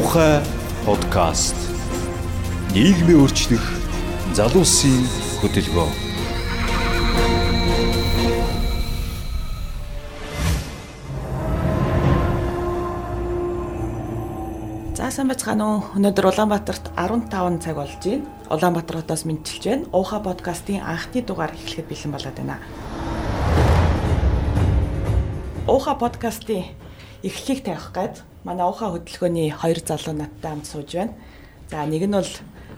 Муухай подкаст. Нийгмийн өөрчлөх залуусын хөтөлбөр. За сайн байцгаана уу. Өнөөдөр Улаанбаатарт 15 цаг болж байна. Улаанбаатар хотоос мэдчилж байна. Ууха подкастын анхны дугаар эхлэхэд бэлэн болоод байна. Ууха подкастын эхлэлийг тавих гээд манай ууха хөтөлбөрийн хоёр залуу надтай хамт сууж байна. За нэг нь бол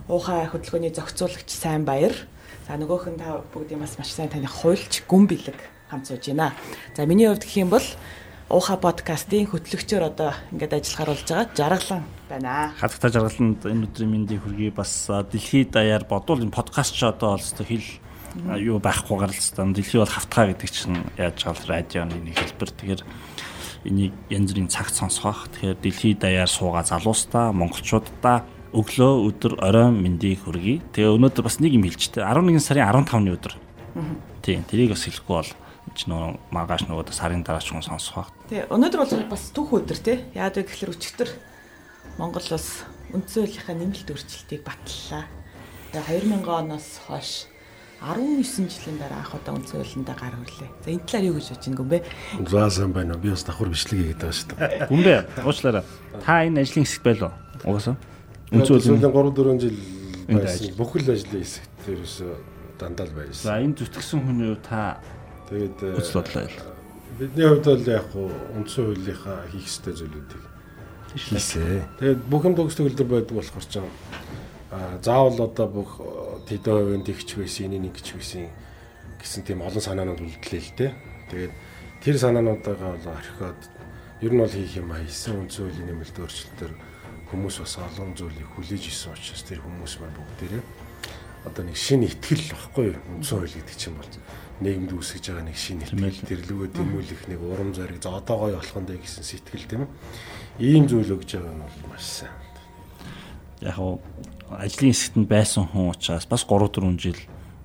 ууха хөтөлбөрийн зохицуулагч Сайн Баяр. За нөгөөх нь та бүгдийн бас маш сайн таних хуульч Гүн Бэлэг хамт сууж байна. За миний хувьд гэх юм бол ууха подкастын хөтлөгчөөр одоо ингээд ажиллахаар болж байгаа жаргалан байна. Хатагтай жаргаланд энэ өдрийн мэндийг хүргэе бас дэлхийд даяар бодвол энэ подкаст ч одоо олстой хэл юу байхгүй гаралцсан. Дэлхий бол хавтгаа гэдэг чинь яаж гал радионы нэг хэлбэр. Тэгэхээр энийг янз бүрийн цагт сонсгох. Тэгэхээр дэлхийд даяар суугаа залуустаа монголчуудаа өглөө өдөр оройн мэндийг хүргэе. Тэгээ өнөөдөр бас нэг юм хэлжтэй 11 сарын 15-ны өдөр. Тийм тэрийг бас хэлэхгүй бол ч нөө маргааш нөгөө сарын дараа ч хүн сонсох. Тэгээ өнөөдөр бол бас түүх өдөр тий. Яад вэ гэхэлэр өчигдөр Монгол улс үндсэн хуулийнхаа нэмэлт өөрчлөлтийг батллаа. Тэгээ 2000 оноос хойш 19 жилийн дараа анх удаа хуулиндаа гар хөрлөө. За энэ талаар юу гэж бодож байна гүмбэ? За сайн байна уу? Би бас давхар бичлэг хийгээд байгаа шүү дээ. Гүмбэ уучлаарай. Та энэ ажлын хэсэгт байлоо. Угаасаа. Хуулийн 3 4 жил байсан. Бүхэл ажлын хэсэгт тэрээс дандаа л байсан. За энэ зүтгэсэн хүний юу та Тэгээд бодлоо ял. Бидний хувьд бол яг хуу үндсэн хуулийнхаа хийх ёстой зүйлүүдийг хийсэ. Тэгээд бүх юм төгс төгөлдөр байдаг болохоор ч аа заавал одоо бүх тэдэн хувийн тэгч байсан, энийг нэгч байсан гэсэн тийм олон санаанууд үлдлээ л дээ. Тэгээд тэр санаануудаа бол орхиод ер нь бол хийх юм хийсэн үндсэн хуулийн нэмэлт өөрчлөлтөөр хүмүүс бас олон зүйлийг хүлээж исэн учраас тэр хүмүүс маань бүгдээрээ одоо нэг шинэ ихтгэл багхгүй үндсэн хууль гэдэг чинь бол нийгэмд үүсгэж байгаа нэг шинэ ихтгэл тэрлэгөө тэмүүлэх нэг урам зориг за одоо гоё болох нь гэсэн сэтгэл тийм ийм зүйл өгж байгаа нь бол маш сайн. Яг ажлын хэсэгт байсан хүн учраас бас 3 4 жил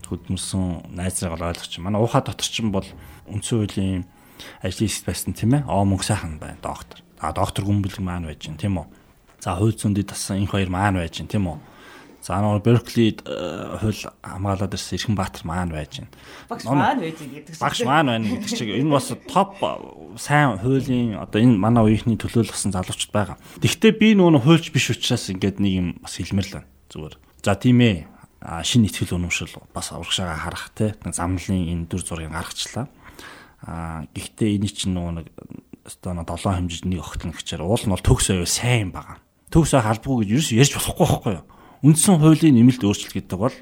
хөдөлмөрсөн найзраагаар ойлгож чинь манай уухаа дотор чинь бол үндсэн хуулийн ажлын хэсэгт байсан тийм ээ? Оо мөнгө сайхан байна доктор. А доктор гүнбэлэг маань байж чинь тийм үү? За хууль зүйн дэд тасан энэ хоёр маань байж чинь тийм үү За нөгөө Берклид хууль хамгаалаад ирсэн Эрхэн Баатар маань байж байна. Багш маань байж гэдэг чинь. Багш маань байна гэдэг чинь энэ бас топ сайн хуулийн одоо энэ манай үеийнхний төлөөлөгсөн залуучууд байгаа. Гэхдээ би нөгөө хуульч биш учраас ингээд нэг юм бас хэлмэр л байна зүгээр. За тийм ээ шинэ ихтгэл өнөмшил бас урагшаага харах те замлын энэ дүр зургийг гаргачлаа. А гэхдээ энэ чинь нөгөө нэг одоо нэг 7 хэмжиж нэг огтлон гэчээр уул нь бол төгс аяа сайн байгаа. Төгс аяа халбгүй гэж ерөөс ярьж болохгүй байхгүй юу? Үндсэн хуулийн нэмэлт өөрчлөлт гэдэг бол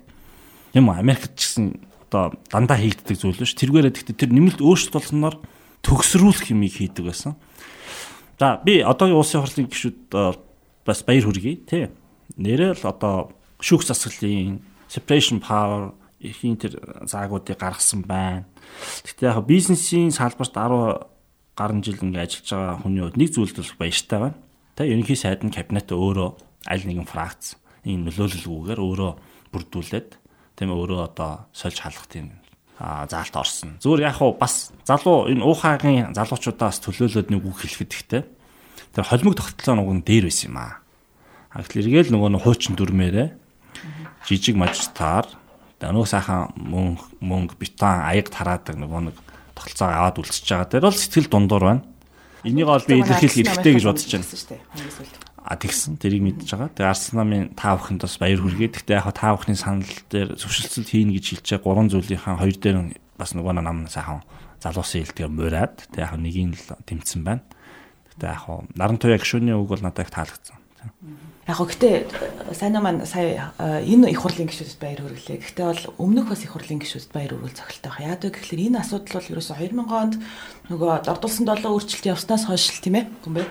юм Америкт ч гэсэн одоо дандаа хийгддэг зүйл биш. Тэргээрээ гэхдээ тэр нэмэлт өөрчлөлт болсноор төгсрүүлэх юмыг хийдэг байсан. За би одоогийн улсын хурлын гишүүд бас баяр хүргэе тий. Нэрэл одоо шүүх засаглалын separation power ихийн тэр заагуудыг гаргасан байна. Гэхдээ яг бизнесийн салбарт 10 гаруй жил ингээ ажиллаж байгаа хүний хувьд нэг зүйлд бол баяртай байна. Тэ ерөнхий сайд нь кабинет өөрөө аль нэгэн фракц ийм нөлөөлөлгүйгээр өөрөө бүрдүүлээд тийм өөрөө одоо сольж халах тийм а заалт орсон. Зүгээр яг хуу бас залуу энэ уухагийн залуучуудаас төлөөлөд нэг үг хэлэхэд ихтэй. Тэр холимог тогтолцоо нэг нь дээр байсан юм аа. А гэхэл эргээл нөгөө нь хуучин дүрмээрээ жижиг мажтаар нөгөө сайхан мөнгө мөнгө бетон аяг тараадаг нөгөө нэг тогтолцоо аваад үлдчихэж байгаа. Тэр бол сэтгэл дундуур байна. Энийг бол би илэрхийлэх хэрэгтэй гэж бодож байна тэгсэн тэрийг мэдж байгаа. Тэгээ Арсенамын та бүхэнд бас баяр хүргэе. Гэхдээ яг та бүхний санал дээр зөвшөлтсөл хийнэ гэж хэлж байгаа гурван зүйлийнхаа хоёр дээр бас нөгөө нам сайхан залуусын хэлдгээр мураад тэгээ яг нэгийг л тэмцсэн байна. Гэхдээ яг наран туяа гişүний үг бол надад их таалагдсан. Яг гоо гэтээ сайн маань сая энэ их хурлын гишүүдэд баяр хүргэлээ. Гэтээ бол өмнөх бас их хурлын гишүүдэд баяр хүргэл цогцолтой байна. Яг гэвэл энэ асуудал бол ерөөсө 2000 онд нөгөө дордулсан долоо өөрчлөлт явснаас хойш л тийм ээ. Гүмбэ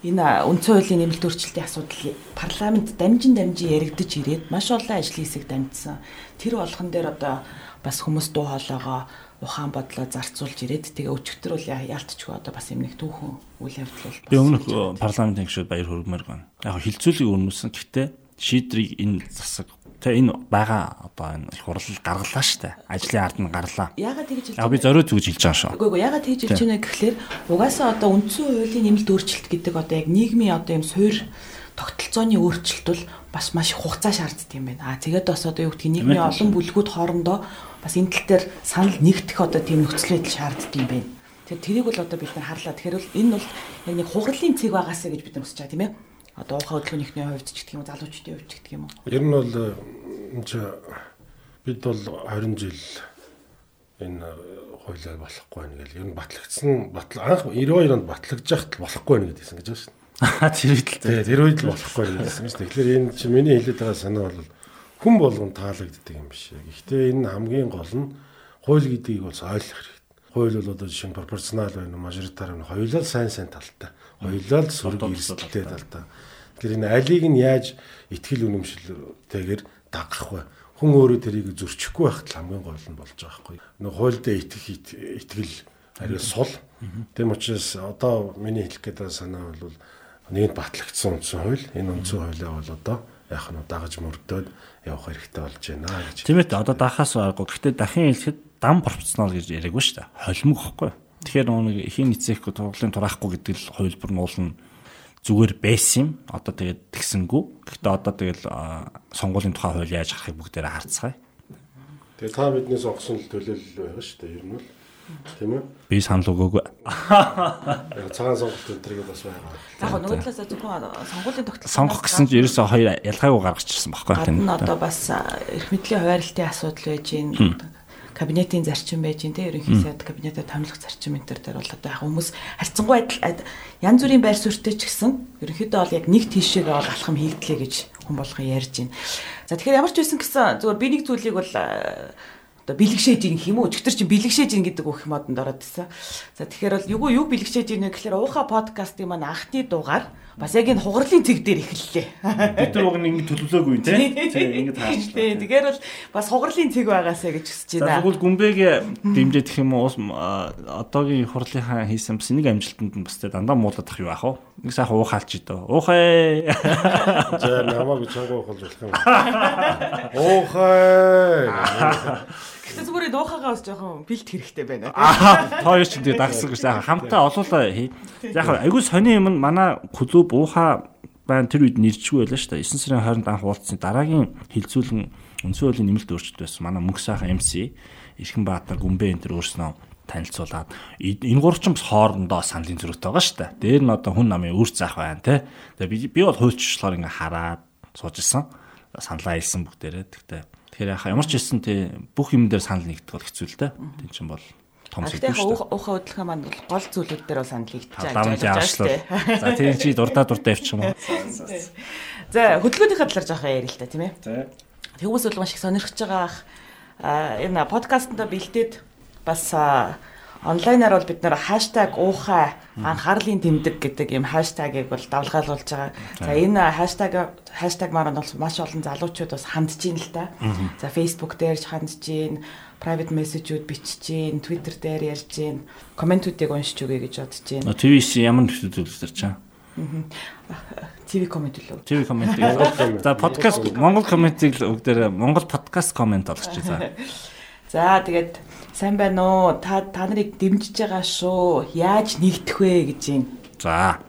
энэ үндсэн хуулийн нэмэлт өөрчлөлтийн асуудал парламент дамжин дамжин яригдж ирээд маш олон ажлын хэсэг дамжсан. Тэр болгон дээр одоо бас хүмүүс дуу хоолойгоо ухаан бодлоо зарцуулж ирээд тэгээ өчигдөр бол яалтчгүй одоо бас юм нэг түүхэн үйл явдал бол би өмнөх парламентын гишүүд баяр хүргэмээр байна. Яг хилцүүлгийг өрнөсөн. Гэхдээ шийдрийг энэ засаг Тэ энэ байгаа одоо энэ их хурал гаргалаа штэ. Ажлын ард нь гарлаа. Ягаад тэгж хэлж байна? Би зориуд зүгж хэлж байгаа шүү. Үгүй ээ ягаад тэгж хэлж байна гэхлээр угаасаа одоо үндсэн хуулийн нэмэлт өөрчлөлт гэдэг одоо яг нийгмийн одоо юм суурь тогтолцооны өөрчлөлт бол бас маш хугацаа шаарддаг юм байна. Аа тэгээд бас одоо юу гэдгийг нийгмийн олон бүлгүүд хоорондоо бас энэ тал дээр санал нэгдэх одоо тийм нөхцөл байдал шаарддаг юм байна. Тэгэхээр тэрийг бол одоо бид нар харлаа. Тэгэхээр бол энэ бол яг нэг хугарлын цэг байгаасаа гэж бид нар хүсэж байгаа тийм ээ. Одоо ухаан хөдөлгөөнийхний хувьд ч гэх юм уу, залуучдын хувьд ч гэх юм уу. Ер нь бол энэ ч бид бол 20 жил энэ хуулиар болохгүй байна гэл. Ер нь батлагдсан батл анх 92 онд батлагдж яхад болохгүй байна гэдээсэн гэж байна шүү дээ. Тэр үед л Тэгээ тэр үед л болохгүй гэсэн чинь. Тэгэхээр энэ чи миний хэлээд байгаа санаа бол хүн болгон таалагддаг юм биш. Гэхдээ энэ хамгийн гол нь хууль гэдгийг бол ойлгох хэрэгтэй. Хууль бол одоо жишээ нь пропорционал байна уу, мажоритар байна уу, хоёулаа сайн сайн талтай. Хоёулаа л сөрөг эрсдэлтэй талтай. Тэгэхээр энэ алийг нь яаж ихтгэл үнэмшилтэйгээр дагах вэ? Хүн өөрөө тэрийг зөрчихгүй байхад хамгийн гол нь болж байгаа байхгүй. Нэг хуульд итгэх итгэл ариу сул. Тэм учраас одоо миний хэлэх байгаа санаа бол нэгд батлагдсан үндсэн хууль энэ үндсэн хуулиа бол одоо яах нь дагаж мөрдөөд явах хэрэгтэй болж байна гэж. Тийм ээ одоо дахаас аргагүй. Гэхдээ дахин хэлэхэд дам пропорционал гэж яриаггүй шүү дээ. Холимог гэхгүй. Тэгэхээр нэг ихийн эцээхгүй тургуулын тураахгүй гэдэг л хувилбар нь уулна зүгээр байсан юм. Одоо тэгээд тэгсэнгүү. Гэхдээ одоо тэгэл сонгуулийн тухай хууль яаж харахыг бүгдээрээ харцгаая. Тэгээ та бидний сонгосон л төлөөлөл байгаа шүү дээ. Ер нь бол Тийм үү? Би санал өгөөгүй. Яг цагаан сонголт өнтрийг бас байгаа. Яг нөгөө талаас зөвхөн сонгуулийн тогтолцоо сонгох гэсэн чинь ерөөсөө хоёр ялгаагүй гаргачихсан байхгүй тийм. Гадна одоо бас эрх мэдлийн хуваарлтын асуудал байж гин кабинетийн зарчим байж гин те ерөнхий сайд кабинетад томилох зарчим энэ төр дээр бол одоо яг хүмүүс харьцангуй адил янз бүрийн байр суурьтай ч гэсэн ерөнхийдөө бол яг нэг тийшээгээ бол алхам хийгдлээ гэж хүн болгон ярьж байна. За тэгэхээр ямар ч байсан гэсэн зүгээр би нэг зүйлийг бол одоо бэлгшээж ийн юм уу өчтөр чинь бэлгшээж ийн гэдэг үг модонд ороод ирсэн. За тэгэхээр бол юу юу бэлгшээж ийн гэхээр ууха подкастын маань анхны дугаар бас яг энэ хугарлын цэг дээр эхэллээ. Бид нар уг нь ингэ төлөвлөөгүй тий. Тий ингэ таарчлаа. Тэгэхээр бол бас хугарлын цэг байгаасаа гэж хүсэж байна. Тэгвэл гүмбэг дэмжиж гэх юм уу одоогийн хурлынхаа хийсэн бас нэг амжилтанд нь бас дандаа муулаад ах юу аах вэ? Нэг сайхан уухаалч идөө. Уухай. За намайг чангуу ухалж болох юм. Уухай. Гэтэ зүгээр дуухагаа бас жоохон бэлт хэрэгтэй байна. Аа, тоо ч тийм дагсан гэж хамтаа олоолаа хий. Яг айгүй сони юм манай клуб ууха байна тэр үед нэрчгүй байлаа шүү дээ. 9 сарын 20-нд анх уулзсан дараагийн хилцүүлэн өнцөө хуулийн нэмэлт өөрчлөлт байсан. Манай мөнх сайхан MC Ирхэн Баатар Гүмбэ энэ төр өөрснөө танилцуулаад энэ гурав ч бас хоорондоо саналын зөрүүтэй байгаа шүү дээ. Дээр нь одоо хүн намын үр заах байна те. Тэгээ би би бол хуульчлалаар ингээ хараад сууж исэн. Саналаа хэлсэн бүгдээрээ. Тэгтээ Тэгэхээр яхаа ямар ч хэлсэн те бүх юм дээр санал нэгдэх бол хэцүү л те. Тин чинь бол том зүйл шүү дээ. Уухаа хөдөлгөөн маань бол гол зүйлүүд дээр бол санал нэгдэж байгаа шүү дээ. За тийм чи дурдаа дурдаа явчих юм уу? За хөдөлгөөнийхөө талаар жоохон ярил л та тийм ээ. Тэгвээс бол маш их сонирхож байгаа ах энэ подкастнда бэлдээд бас онлайнаар бол бид нэр хаштаг уухай анхаарлын тэмдэг гэдэг юм хаштагийг бол давлгаалуулж байгаа. За энэ хаштаг хаштаг маань бол маш олон залуучууд бас хандж ийн л та. За Facebook дээр ч хандж ийн, private message-үүд бичиж ийн, Twitter дээр ярьж ийн, комментүүдийг уншиж өгье гэж бодож ийн. TVC ямар нөхцөл үзүүлж чаа? ТV коммент лөө. ТV коммент. За подкаст Монгол комментиг л өгдөр Монгол подкаст коммент олгоч за. За тэгээд сайн байна уу? Та та нарыг дэмжиж байгаа шүү. Яаж нэгдэх вэ гэж юм. За.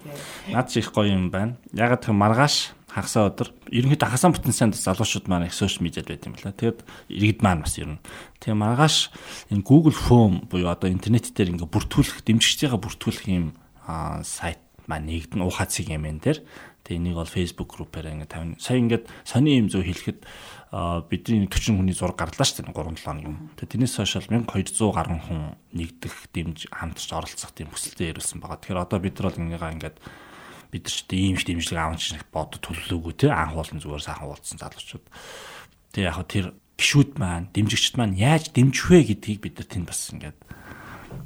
Наад чи их гоё юм байна. Ягаад гэвэл маргааш хагасаа өдөр ерөнхийдөө хасаан бүтэн санд залуучууд маань их сошиал медиад байт юм байна. Тэгэд иргэд маань бас ер нь. Тэгээ маргааш энэ Google Form буюу одоо интернет дээр ингээ бүртгүүлэх дэмжигчдийнхээ бүртгүүлэх юм сайт маань нэгдэн ухаацыг юм энэ дээр. Тэгээ энийг бол Facebook группээр ингээ тавина. Сая ингээд сони юм зөв хэлэхэд бидний 40 хүний зураг гарлаа шүү дээ 3 7 хоног юм. Тэгээ тэрнээс хойш 1200 гаруй хүн нэгдэх дэмж хамтарч оролцох тийм хүсэлтэд ирүүлсэн байгаа. Тэгэхээр одоо бид нар бол ингээгаа ингээд бид нар ч ийм их дэмжлэг аавч шиг бод төлөвлөөгүй те анх уулын зүгээр сайхан уулзсан залуучууд. Тэгээ яг тэр гişүүд маань дэмжигчд маань яаж дэмжих вэ гэдгийг бид нар тэнд бас ингээд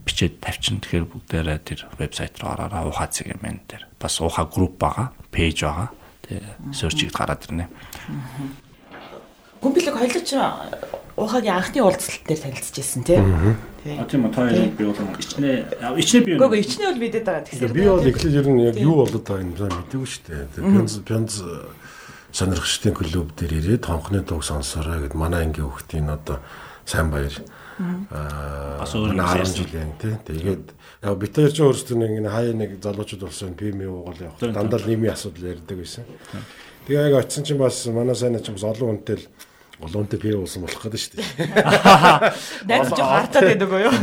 бичээд тавьчин. Тэгэхээр бүгдээрээ тэр вебсайт руу ороо ухаа цэг юм энэ тэр. Бас ухаа групп байгаа, пэйж байгаа. Тэгээ сөрчигд гараад ирнэ. Гүмбэлэг хоёлооч ухагийн анхны уулзалт дээр танилцж ирсэн тий. А тийм үү тоо би бол ичнээ ичнээ би. Гүг ичнээ бол бидэд байгаа. Тэгэхээр би бол эхлээд ер нь яг юу болоод байгаа юм сайн мэдээгүй шүү дээ. Пянз пянз сонирхчдын клуб дээр ирээд тонхны туг сонсороо гэд манай ангийн хүүхдийн одоо сайн баяр. Аа өөр юм 10 ярьсан. жилийн тий. Тэгээд яг бид хоёр ч өөрсдөө нэг хаяа нэг залуучууд болсон пим уугал явах. Тийм, Дандаа л нийгмийн асуудал ярьдаг байсан. Тэгээ яг очисон чинь бас манай сайн ч бас олон хүнтэй л олон хүнтэй пим уусан болох гэдэг шүү дээ. Найз жоо хартаад байдаг уу юу?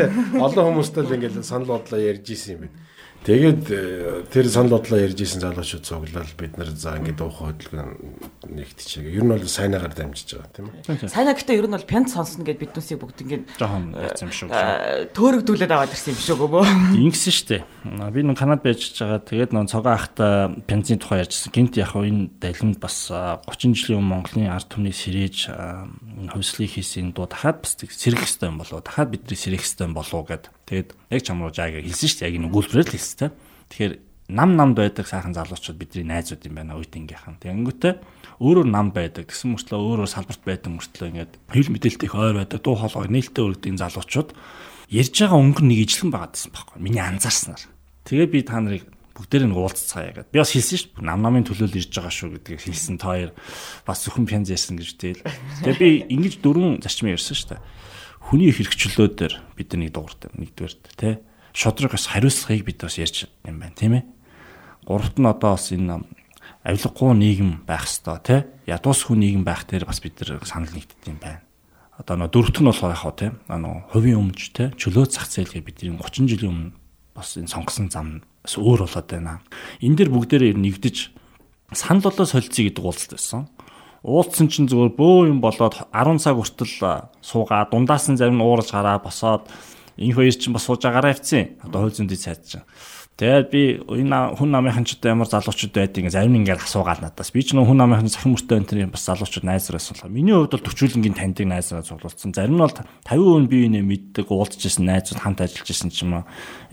Олон хүмүүстэй л ингээл санал бодлоо ярьж исэн юм байна. Тэгээд э, тэр санал бодлоо ярьж исэн залуучууд цуглал бид нар за ингээд уух хөдөлгөөн нэгтчихээ. Ер нь бол сайнаагаар дамжиж байгаа тийм үү? Сайна гэхдээ ер нь бол пент сонсно гэд биднээсийг бүгд ингээд жоохон ярьсан юм шүү. аа, төөрөгдүүлээд аваад ирсэн юм шиг өгөө. Ингэсэн штэ. Би нөө Канад байж байгаа. Тэгээд нөө цогоо ахта бензин тухай ярьжсэн. Гинт яг энэ далимд бас а, 30 жилийн өмнө Монголын ард а, энэ хувьслыг хийсэн дуу дахиад бас сэрэх хэвээр юм болоо. Дахиад бидний сэрэх хэвээр болоо гэд. Тэгээд яг чамруу жааг хэлсэн штэ. Яг энэ өгүүлбэрээр л хэлсэн те. Тэгэхээр нам намд байдаг сайхан залуучууд бидний найзууд юм байна үеийнхийнхэн. Тэгэнгүүтээ өөрөөр намд байдаг. Тэгсэн мөртлөө өөрөөр салбарт байдаг мөртлөө ингээд хэл мэдээлэлтэй их ойр байдаг. Дуу хоолой нээлттэй өргөдөг залуучууд ярьж байгаа өнгө нэг ижлэн байгаа гэсэн байхгүй. Миний анзаарснаар. Тэгээ би та нарыг бүгдээр нь уулзцаая гэдэг. Би бас хэлсэн шүү дээ. Нам намын төлөөл ирж байгаа шүү гэдгийг хэлсэн та хоёр бас зөвхөн пянз ярьсан гэж тэл. Тэгээ би ингэж дөрвөн зарчмын ярьсан шүү дээ. Хүний хэрэгчлөөдөр бид нар нэг дууртай нэгдүгээр тэ шодрогоос хариуцлагыг бид бас ярьж юм байна тийм ээ. Гуравт нь одоо бас энэ авилгагүй нийгэм байх хэвээр тэ ядуус хүн нийгэм байх дээр бас бид нар санал нэгддэг юм байна одоо нөө дөрөвт нь болохоор яг хаа тийм нөө хувийн өмч те чөлөө зах зээлгээ бидний 30 жилийн өмнө бас энэ сонгосон зам бас өөр болоод байна. Энэ дэр бүгдээрээ нэгдэж санал болоо солилцъя гэдэг уулзалт байсан. Уулзсан чинь зүгээр бөө юм болоод 10 цаг хүртэл суугаа дундаас нь зарим нь уурж гараа босоод энэ хоёр чинь бас сууж агаараа явцсан. Одоо хөл зөндөд цайд чинь. Тэгээд би энэ хүн намынхан ч одоо ямар залуучууд байдаг ингээ зарим нь ингээ асуугаад надаас. Би ч нөө хүн намынхан цахим мөртөө энэ төр бас залуучууд найзраас болоо. Миний хувьд бол төвчүүлэнгийн таньдаг найзраа цуглуулсан. Зарим нь бол 50% бие биенээ мэддэг, уулзж исэн найзууд хамт ажиллаж исэн ч юм уу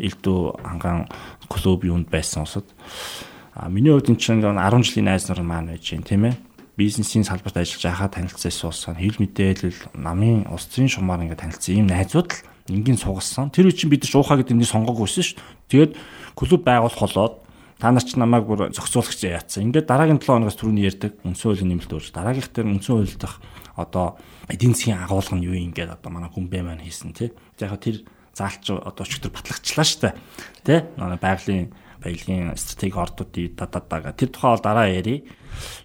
элдв ангаан клуб юунд байсан усад. А миний хувьд энэ чинь ингээ 10 жилийн найз нар маань байж гин тийм ээ бизнесийн салбарт ажиллаж байхад танилцсан суусан хэл мэдээлэл намын улс төрийн шумаар ингээ танилцсан ийм найзууд л энгийн сугалсан. Тэр үе чинь бид нар уухаа гэдэг нэг сонгоогүйсэн шүү дээ. Тэгээд клуб байгуулах болоод та нар ч намайг бүр зохицуулагч яатсан. Ингээд дараагийн 7 хоногоос түрүүний ярьдаг үндсэн хуулийн нэмэлт өөр. Дараагийнх дээр үндсэн хууль дах одоо эдийн засгийн агуулга нь юу юм ингээд одоо манай хүмбэ маань хийсэн тий. Яг тэр заалч одоо өчтөр батлагчлаа штэ. Тэ? Манай байгалийн баялагын стратеги ордуудын дададаа тэр тухай бол дараа ярий.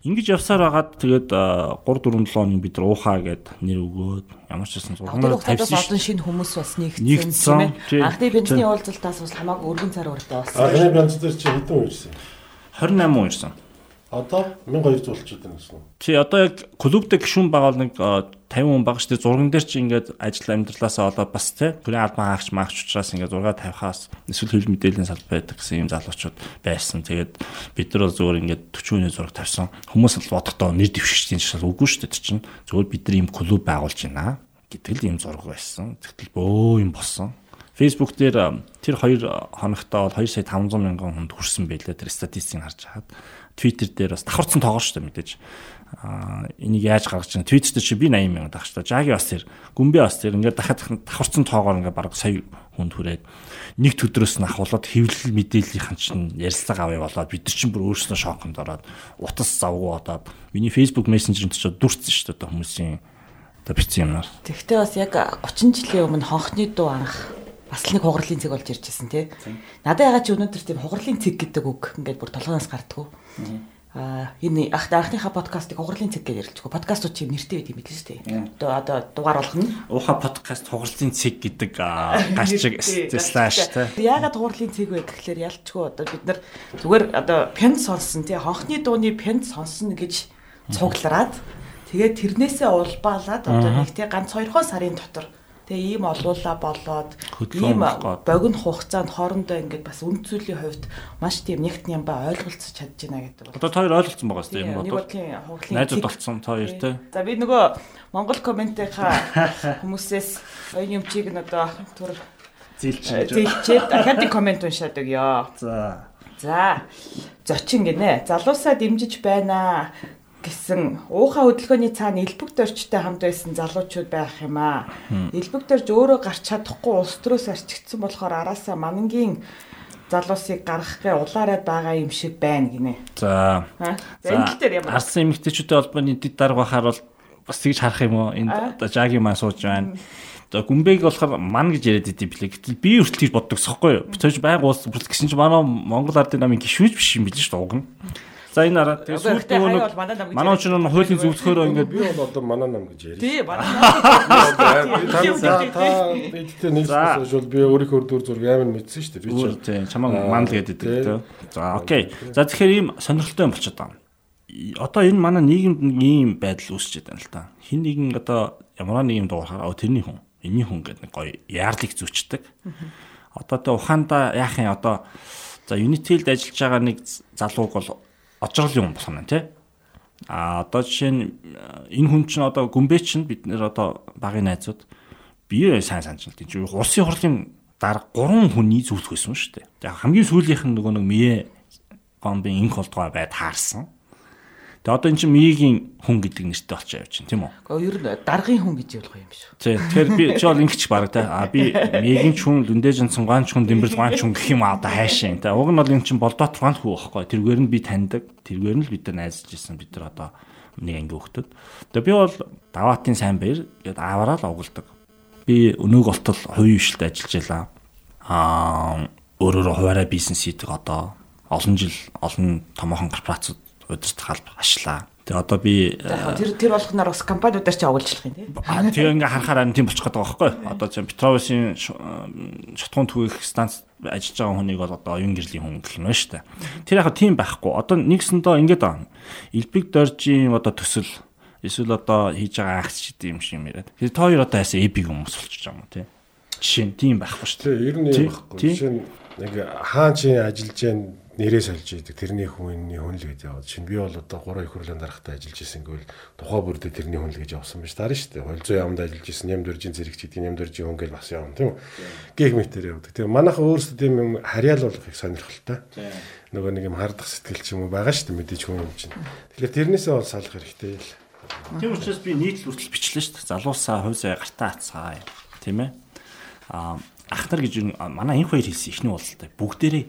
Ингиж явсаар байгаад тэгээд 3 4 7 хоног бид уухаа гэд нэр өгөөд ямар ч байсан хугацаанд тавьсан олон шинэ хүмүүс бас нэгдсэн тийм тий. ээ. Анхны бензиний уулзалтаас бас хамаагүй өргөн цар өртөө болсон. Анхны бянз дээр чи хэдэн үерсэн? 28 он ирсэн. Одоо 1200 болчиход байна гэсэн үү? Чи одоо яг клубтэй гишүүн байгаа бол нэг 50 хүн шүү дээ. Зурган дээр чи ингээд ажил амьдралаасаа болоод бас тий хүрээ албан хаагч маагч учраас ингээд зураг тавихаас эсвэл хэл мэдээллийн салбар байдаг гэсэн юм залуучууд байсан. Тэгээд бид нар бол зүгээр ингээд 40 хүний зураг тавьсан. Хүмүүс л бодохдоо нэр дэвшигчдийн жишээ үгүй тэр чинь. Зүгээр бид нар ийм клуб байгуулж байна гэдэг л ийм зураг байсан. Тэгтэл бөө юм болсон. Facebook дээр тэр хоёр хоногтоо бол 2 сая 500 мянган хүнд хүрсэн байлээ тэр статистикийг харж хаад. Twitter дээр бас давхарцсан тоогоор шүү дээ мэдээж. Энийг яаж гаргаж чинь Twitter дээр чи би 80 мянга дээ. Жаги бас тэр, Гүмбэ бас тэр ингээд дахиад давхарцсан тоогоор ингээд бараг сая хүнд хүрээд нэг төдрөөс нь ахуулаад хэвлэл мэдээллийнхэн чинь ярилцлага авъя болоод бид нар чинь бүр өөрснөө шоконд ороод утас завгүй одоод миний Facebook Messenger-ын ч дурцсан шүү дээ хүмүүсийн одоо бичсэн юмнаар. Тэгвэл бас яг 30 жилийн өмнө хонхны дуу анх бас л нэг хугарлын цэг болж ирж байсан тий. Надад ягаад ч өнөөдөр тийм хугарлын цэг гэдэг үг ингээд бүр толгоноос гардггүй. Аа энэ ах анхныхаа подкастыг хугарлын цэг гэж ярилцгүй. Подкастууд чинь нэртэй байт юм билээ шүү дээ. Одоо одоо дугаар болгоно. Ууха подкаст хугарлын цэг гэдэг гарчиг слаш те. Яагаад хугарлын цэг вэ гэхлээр ялчгүй одоо бид нар зүгээр одоо пент сонсон тий хонхны дууны пент сонсон гэж цуглараад тэгээд тэрнээсээ улбаалаад одоо нэг тий ганц 2 сарын дотор Тэгээ ийм олуула болоод ийм богино хугацаанд хоорондоо ингээд бас үнд зүйлийн хувьд маш тийм нягт нямба ойлголцож чадж байна гэдэг бол. Одоо та хоёр ойлголцсон байгаа сте юм Нэг бодвол. Найзууд болцсон та хоёр те. За би нөгөө Монгол комментийнхаа хүмүүсээс оюун юмчийг нь одоо түр зилчээд дахиад коммент уншаад өгье. За. За зочин гинэ. Залуусаа дэмжиж байна гэсэн уухаа хөдөлгөөний цаана элбэг дөрчтэй хамт байсан залуучууд байх юм аа. Элбэг дөрж өөрөө гарч чадахгүй улс төрөөс арчигдсан болохоор араасаа манангийн залуусыг гаргахын улаарад байгаа юм шиг байна гинэ. За. За энэ дээр ямар Арсан эмэгтэйчүүдийн холбооны дэд дарга бахаар бол бас тэгж харах юм уу? Энд одоо жаги маа сууж байна. Одоо гүмбэг болохоор ман гэж яриад идэв билээ. Гэтэл би хүртэл тийж боддог сохоггүй юу? Би цааш байг уус бүрт гэсэн чинь манай Монгол ардын намын гişүүж биш юм билээ шүү дээ уг нь. За энэ араа тэгээ сүүлд нөгөө манай ч нэг хуулийн зөвлөхөөрөө ингээд би бол одоо манай нам гэж ярив. Тий, манай. Та та эдгээр нэг зүйл би өөрийнхөө дүр зураг амар мэдсэн шүү дээ. Би ч тий чамаа ман л гэдэг тий. За окей. За тэгэхээр ийм сонирхолтой юм болчиход байна. Одоо энэ манай нийгэмд ийм байдал үүсчихэд байна л та. Хин нэгэн одоо ямар нэг юм дуурахаар тэрний хүн, энэний хүн гэдэг нэг гоё яарлыг зүүчдэг. Одоо тэ ухаанда яах юм одоо за Unitel-д ажиллаж байгаа нэг залууг бол очрол юм болох нь тий. А одоо жишээ нь энэ хүн чинь одоо гүмбэ чинь бид нэр одоо багын найзууд бие сайн санаж л тийм улсын хурлын дараа 3 хүний зүйлх байсан шүү дээ. Яг хамгийн сүүлийнх нь нөгөө нэг мие гомбын инх болдгоо байд хаарсан. Тэгээ одоо эн чинь мигийн хүн гэдэг нэртэй болчихоо явж байна тийм үү? Гэхдээ ер нь даргын хүн гэж явуулах юм шүү. Тийм. Тэгэхээр би чи бол ингэч баг те. А би мигийн ч хүн лүндэж цунгаан ч хүн дэмбэр цунгаан ч хүн гэх юм аа одоо хайшаа. Тэ уг нь бол эн чинь болдоо тургаан хүү байхгүй. Тэргээр нь би таньдаг. Тэргээр нь л бид нар найзаж ирсэн. Бид нар одоо нэг анги хөхтөд. Тэгээ би бол даваатын сайн баяр гэд аваараа л угладаг. Би өнөөг болтол хувийн хвшилтэд ажиллаж байлаа. Аа өөрөөрөө хуваараа бизнес хийдэг одоо олон жил олон томоохон корпорацууд удирдах алба ашлаа. Тэгээ одоо би тэр тэр болгоноор бас компаниудаар ч оволжлох юм тийм. Аа тэгээ ингээ харахаар тийм болчих гээд байгаа байхгүй. Одоо чинь Петровсын шатхуун түгээх станц ажиллаж байгаа хүнийг бол одоо оюун гэрлийн хүн гэх юм байна шүү дээ. Тэр яг тийм байхгүй. Одоо нэгсэндээ ингээд байгаа. Илбэг доржийн одоо төсөл эсвэл одоо хийж байгаа акц гэдэг юм шиг юм яриад. Тэр та хоёр одоо яасан эбиг хүмүүс болчихж байгаа юм тий. Жишээ нь тийм байхгүй шүү дээ. Ер нь юм байхгүй. Жишээ нь нэг хаан чи ажиллаж байгаа нэрээ сольж идэг тэрний хүний хүн л гэж яваад чинь би бол одоо 3 их хурлын дарагтай ажиллаж исэн гэвэл тухай бүрдээ тэрний хүн л гэж явсан байж таарна шүү дээ. Холзоо яамд ажиллаж исэн ням дөржин зэрэг ч гэдэг ням дөржин хүн гэл бас явна тийм үү. Гэх мэтэр явдаг. Тэгээ манайхан өөрсдөө тийм юм харьяал болгохыг сонирхолтой. Нөгөө нэг юм хардах сэтгэл ч юм уу байгаа шүү дээ мэдээж хүн юм чинь. Тэгэхээр тэрнээсээ бол салах хэрэгтэй л. Тийм учраас би нийтлэл хүртэл бичлээ шүү дээ. Залуусаа хувьсаа гартаа атцгаа. Тийм ээ. Аа ах нар гэж манай энэ хоёр хэлсэн ихний уулзалтай бүгдээрээ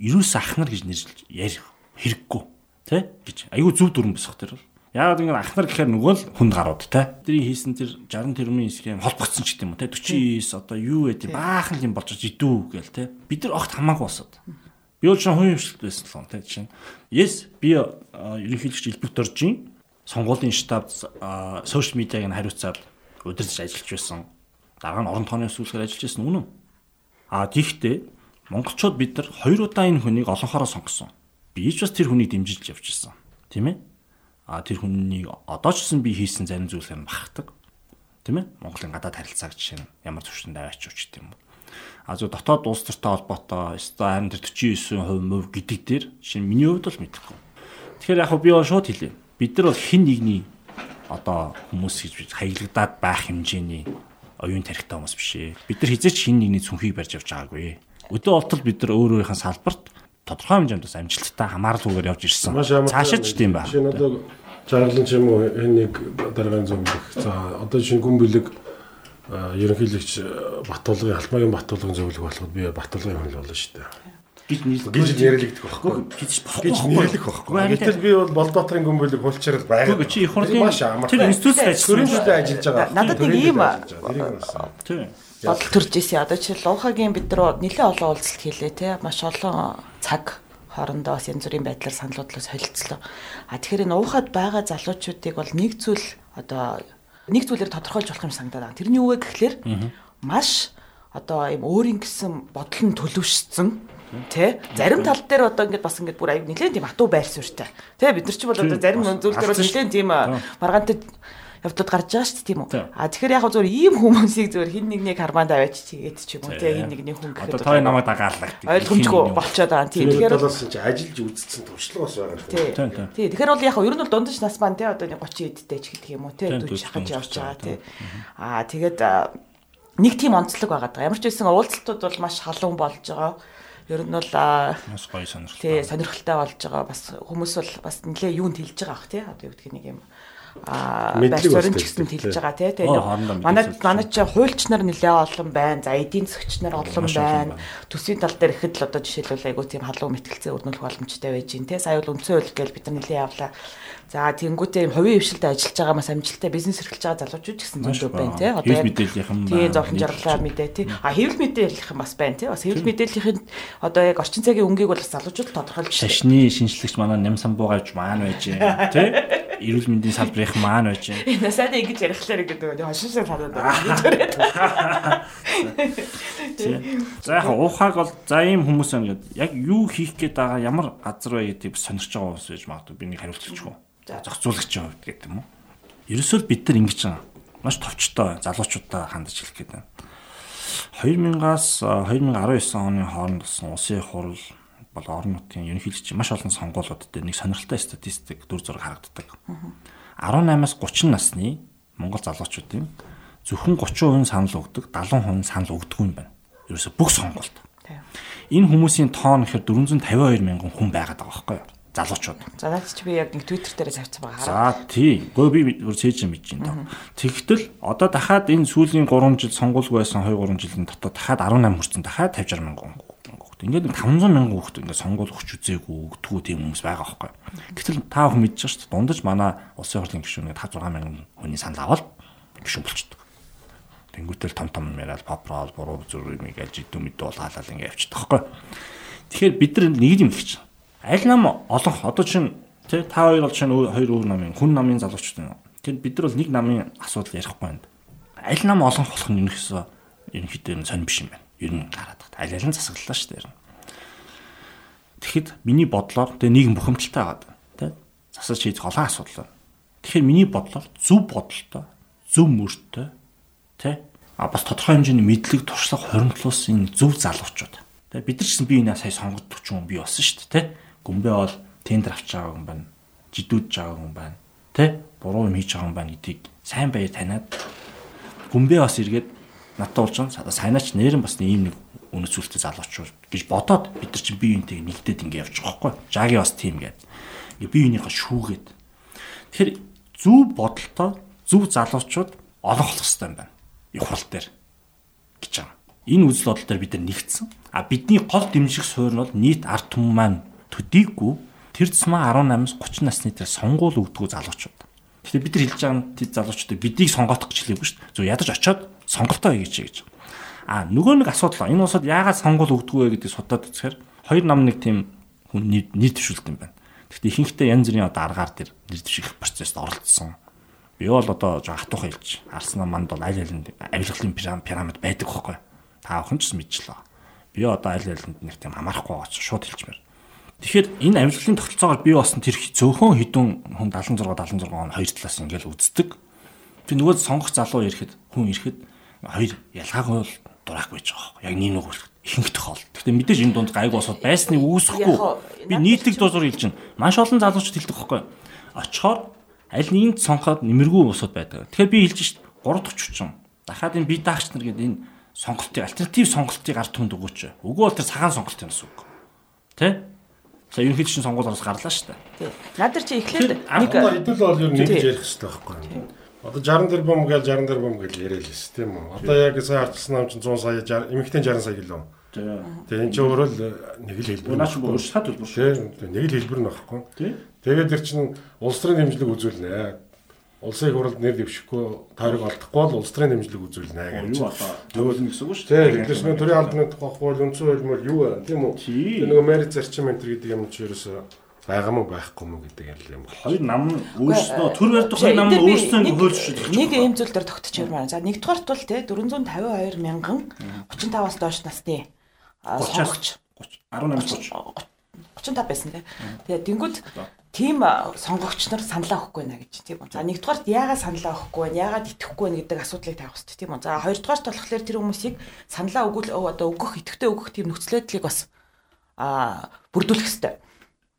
ерөөс ах нар гэж нэрлэж ярих хэрэггүй тий гэж. Айгүй зөв дүрэн босох тэр бол. Яг ингэ ах нар гэхээр нөгөө л хүнд гарууд тий тэрийг хийсэн тэр 60 тэрмийн схем холбогдсон ч гэдэг юм уу тий 49 одоо юу тий. баахан юм болж идүү гээл тий бид нар огт хамаагүй босоод. Би бол ч хүн юмшилт байсан л тий чинь yes би ерөнхийлөгч элбэг доржийн сонгуулийн штаб сошиал медиаг нь хариуцаад удирдах ажиллаж байсан. Дараа нь орон тооны сүүлгээр ажиллаж байсан үнэн. А тийхтэй монголчууд бид нар хоёр удаа энэ хүнийг олонхороо сонгосон. Би ч бас тэр хүнийг дэмжиж явж ирсэн. Тийм ээ? А тэр хүнийг одоо ч гэсэн би хийсэн зарим зүйлээр бахархдаг. Тийм ээ? Монголын гадаад харилцааг жишээ нь ямар төвшөнд аваач ч юм уу. А зөв дотоод улс төртэй холбоотой өстой харин тэр 49% мөв гэдэг дээр нь миний хувьд бол мэдэхгүй. Тэгэхээр яг би бол шууд хэлээ. Бид нар бол хин нэгний одоо хүмүүс гэж хаяглагдаад байх хэмжээний оюун тарихтай хүмүүс биш ээ. Бид нар хизээч хин нэгний цүнхийг барьж явж байгаагүй. Өдөө болтол бид нар өөр өөрийнхөө салбарт тодорхой хэмжээнд бас амжилттай хамааралгүйгээр явж ирсэн. Цаашаа ч тийм байна. Шинэ одоо жаргалан ч юм уу энэ нэг дараагийн зөвлөх. За одоо шинэ гүн бэлэг ерөнхийлөгч Батулгын Алмагийн Батулгын зөвлөх болоход би Батулгын хүн л болно шүү дээ гэж нийлдэг. Гэж нэрлэгдэх байхгүй. Гэж гэж нэрлэх байхгүй. Гэтэл би бол Болдоотрын гүмбэлэг хулчрал байгаа. Гэхдээ чи их хурлын тэр институцид ажиллаж байгаа. Надад нэг ийм бодол төрж ирсэн. Одоо чи Луухагийн бид нар нэлээд олон уулзалт хийлээ те. Маш олон цаг хоорондоо бас янз бүрийн байдлаар саналуудлаас солилцлоо. А тэгэхээр энэ уухад байгаа залуучуудыг бол нэг зүйл одоо нэг зүйлээр тодорхойлж болох юм санагдаад байна. Тэрний юу вэ гэхлээр маш одоо ийм өөрийн гэсэн бодол нь төлөвшсөн Тэ зарим тал дээр одоо ингээд бас ингээд бүр аяг нэлээд тийм атуу байр суурьтай. Тэ бид нар ч бол одоо зарим зүйл дээр бол нэлээд тийм маргаантай явдлууд гарч байгаа шүү дээ тийм үү. А тэгэхээр яг зөвөр ийм хүмүүсийг зөвөр хин нэг нэг хармаанд аваач чигээд ч юм уу тийм хин нэг нэг хүн гэхэд одоо тоо намайг дагаалдаг. Ойлгомжгүй болчиход байгаа. Тийм тэгэхээр талаас чи ажиллаж үзсэн туршлага бас байгаа. Тийм. Тийм. Тэгэхээр бол яг ер нь бол дундаж нас маань тийм одоо 30 эдтэй ч гэдэг юм уу тийм дүү шахаж явж байгаа тийм. Аа тэгээд нэг тийм онцлог байгаа даа. Ямар ч байсан уулзалтууд бол маш халуун болж байгаа ер нь бол маш гоё сонирхолтой. Тий, сонирхолтой болж байгаа. Бас хүмүүс бол бас нэлээ юунд хэлж байгаа ах тий. Одоо юу гэдэг нэг юм суурь бас ч гэсэн хэлж байгаа тий. Тэгээ манай манай чи хуульч нар нэлээ олон байна. За эдийн засгч нар олон байна. Төсвийн тал дээр ихэд л одоо жишээлбэл айгу тийм халуун мэтгэлцээ өрнүүлэх боломжтой байж гин тий. Сая бол үндсэн хууль гэж бид нар нэлээ явлаа. За тэнгуүтэй хувийн хвшилтэд ажиллаж байгаа маш амжилттай бизнес эрхэлж байгаа залуучууд гэсэн зөндөө байна тий. Одоо хэвлэл мэдээллийнхэн Тийм зовлон жаргалаа мэдээ тий. А хэвлэл мэдээллийнхэн бас байна тий. Бас хэвлэл мэдээллийнхэн одоо яг орчин цагийн өнгийг бол бас залуучууд тодорхойлж байна. шашны шинжлэгч манай нямсан буугавч маань байж тий. Эрүүл мэндийн салбарын маань байж. Энэ сайн ингэж ярихлаар гэдэг нь хошин шиг санаад байна. Тий. За яг уухаг бол за ийм хүмүүс байна гэдэг. Яг юу хийх гээд байгаа ямар газар вэ гэдгийг бас сонирч байгаа хүмүүс байж магадгүй би нэг хариулт хэлчихв. За. Зохицуулагчийн хувьд гэдэг юм уу? Ерөөсөө бид нар ингэж байгаа. Маш товчтой залуучуудаа хандаж хэлэх гээд байна. 2000-аас 2019 оны хооронд болсон улсын хурал бол орон нутгийн ерөнхийлөгчийн маш олон сонгуулиуд дээр нэг сонирхолтой статистик дүр зураг харагддаг. 18-аас 30 насны Монгол залуучуудын зөвхөн 30% санал өгдөг, 70% санал өгдөггүй юм байна. Ерөөсө бүх. Тийм. Энэ хүмүүсийн тоон гэхээр 452 мянган хүн байгаад байгаа байхгүй юу? Залуучууд. За наад чи би яг нэг Twitter дээр тавьсан байгаа. За тий. Гөө би бүр бич юм тоо. Тэгтэл одоо дахиад энэ сүүлийн 3 жил сонгуулгүй байсан 2 3 жилийн дотор дахиад 18 хүрсэн дахиад 50 60 мянган хүн. Ингээд нэг 500 мянган хүүхэд ингээд сонгуул өгч үзээгүй өгдөггүй тийм хүмүүс байгаа байхгүй. Гэтэл та бүхэн мэдж байгаа шүү дээ. Дундаж манай улсын хурлын гишүүн 5 6 мянган хүний санал аваад гишүүн болчихдог. Тэнгүүтэл том том яриад попрол буруу зүрх юм гэж идэв мэдээ бол хаалал ингээд явчихдаг байхгүй. Тэгэхээр бид нар нэг юм хэлж байна. Аль нам олонх одоо чинь тий та хоёр бол чинь хоёр өөр намын хүн намын залуучууд байна. Тэгэхээр бид нар бол нэг намын асуудал ярихгүй байна. Аль нам олонх болох нь ерөнхийдөө ерөнхийдөө нь сонир биш юм байна. Ер нь гараад байна. Аль аль нь засаглалаа шүү дээ. Тэгэхэд миний бодлоор тэгээ нийгэм бухимдалтай байгаа тий засаж хийх олон асуудал байна. Тэгэхээр миний бодлоор зөв бодолтой, зөв мөртөө тий а бас тодорхой хэмжээний мэдлэг туршлага хоримтлуулсан энэ зөв залуучууд. Тэгээ бид нар ч гэсэн би энэ сая сонгогдох юм би болсон шүү дээ тий. Гүмбэ бол тендер авч байгаа хүн байна. Жидүүдж байгаа хүн байна. Тий буруу юм хийж байгаа хүн байна гэдгийг сайн баяр таниад гүмбэ бас эргээд надад болж байгаа сайнаач нэрэн бас ийм нэг үнэт зүйлтэй залуучууд гэж бодоод бид нар чинь бие биентэйг нэгдээд ингэ байгаа байхгүй. Жаги бас тийм гээд. Ингээ бие биенийхээ шүүгээд. Тэгэхээр зөв бодолтой зөв залуучууд олох болох хэрэгтэй юм байна. Их хурал дээр гэж байгаа. Энэ үзэл бодол дээр бид нар нэгдсэн. А бидний гол дэмжих суурь нь бол нийт ард түмэн маань төдийгүй тэр тусмаа 18-аас 30 насны дээр сонгуул өгдгөө залуучууд. Тэгэхээр бид нар хэлж байгаа нь тэд залуучуудыг бидийг сонгоох гэж хэлээгүй шүү дээ. Зөв ядаж очиод сонголтоо хийгээч гэж. А нөгөө нэг асуудал энэ усад яагаад сонгуул өгдгөө гэдгийг судаад үзэхээр хоёр нам нэг тийм хүн нийт төвшөлт юм байна. Гэхдээ ихэнхдээ янз бүрийн одоо аргаар дээр нэр дэвших процессд оролцсон. Би бол одоо жоо хатуух хэлж арснаа манд бол аль алинд авилгалын пирамид байдаг хөөхгүй. Та охин ч гэсэн мэдчихлээ. Би одоо аль алинд нэг тийм хамаарахгүй байгаа ч шууд хэлчмээр. Тэгэхээр энэ авилгалын тогтолцоогоор би болсон тэр зөөхөн хідэн хүн 76 76 он хоёр талаас ингээл үздэг. Тэг нөгөө сонгох залуу ирэхэд хүн ирэхэд хоёр ялгаагүй бол дураагүй байж байгаа. Яг нэг нэг ихэнх тохиол. Гэхдээ мэдээж энэ дунд гайг босоод байсныг үүсэхгүй. Би нийтлэг дуусар хэлж чинь маш олон залуучууд хэлдэг байхгүй. Очихоор аль нэгэнд сонгоход нэмэргүй босоод байдаг. Тэгэхээр би хэлж шít 3 дахь хүчин. Дахиад энэ бие даагч нар гэдэг энэ сонголтыг альтернатив сонголтыг ард түмэнд өгөөч. Үгүй бол тэр цагаан сонголт юм гэсэн үг. Тэ? За ерөнхийдөө чинь сонгуулиос гарлаа шүү дээ. Наад чи эхлээд нэг хэдүүл бол ер нь ингэж ярих хэрэгтэй байхгүй юу? Одоо 60 тэрбум гээл 60 тэрбум гэж яриад л шүү тийм үү? Одоо яг сая арчсан нам чинь 100 сая 60 эмэгтэй 60 сая гэлөө. Тэгээ энэ чинь өөрөө л нэг л хэлбэр. Наач бүр шат хэлбэр шүү. Тийм нэг л хэлбэр нөхгүй. Тий. Тэгээд тэр чинь улс төрийн дэмжлэг үзүүлнэ. Улсын хуралд нэр дэвшихгүй тойрог олдохгүй бол улс төрийн дэмжлэг үзүүлнэ гэж. Юу одоо нөгөө л гэсэн үг шүү Тийм тэгэхээр нэг төрийн албаны тухайхгүй бол үндсэн хуулимаар юу вэ? Тийм үү? Нөгөө мэри зарчим энэ төр гэдэг юм чи ерөөсөө байгаа мó байхгүй мó гэдэг юм бол. Хоёр нам өөрснөө төр хоёр нам энэ нь би өөрснөө нэг- ийм зүйл дээр тогтчихмаар байна. За нэгдүгээрт бол те 452 мянган 35-аас доош насны а, 30-аас сонгогч 18 30. 35 байсан те. Тэгээ тэнгууд тийм сонгогч нар саналаа өгөхгүй нэ гэж тийм үү. За нэгдүгээрт яагаад саналаа өгөхгүй вэ? Яагаад итгэхгүй вэ гэдэг асуудлыг тавих хэрэгтэй тийм үү. За хоёрдугаарт болохоор тэр хүмүүсийг саналаа өгөл оо, одоо өгөх идэвхтэй өгөх тийм нөхцөл байдлыг бас а бүрдүүлэх хэрэгтэй.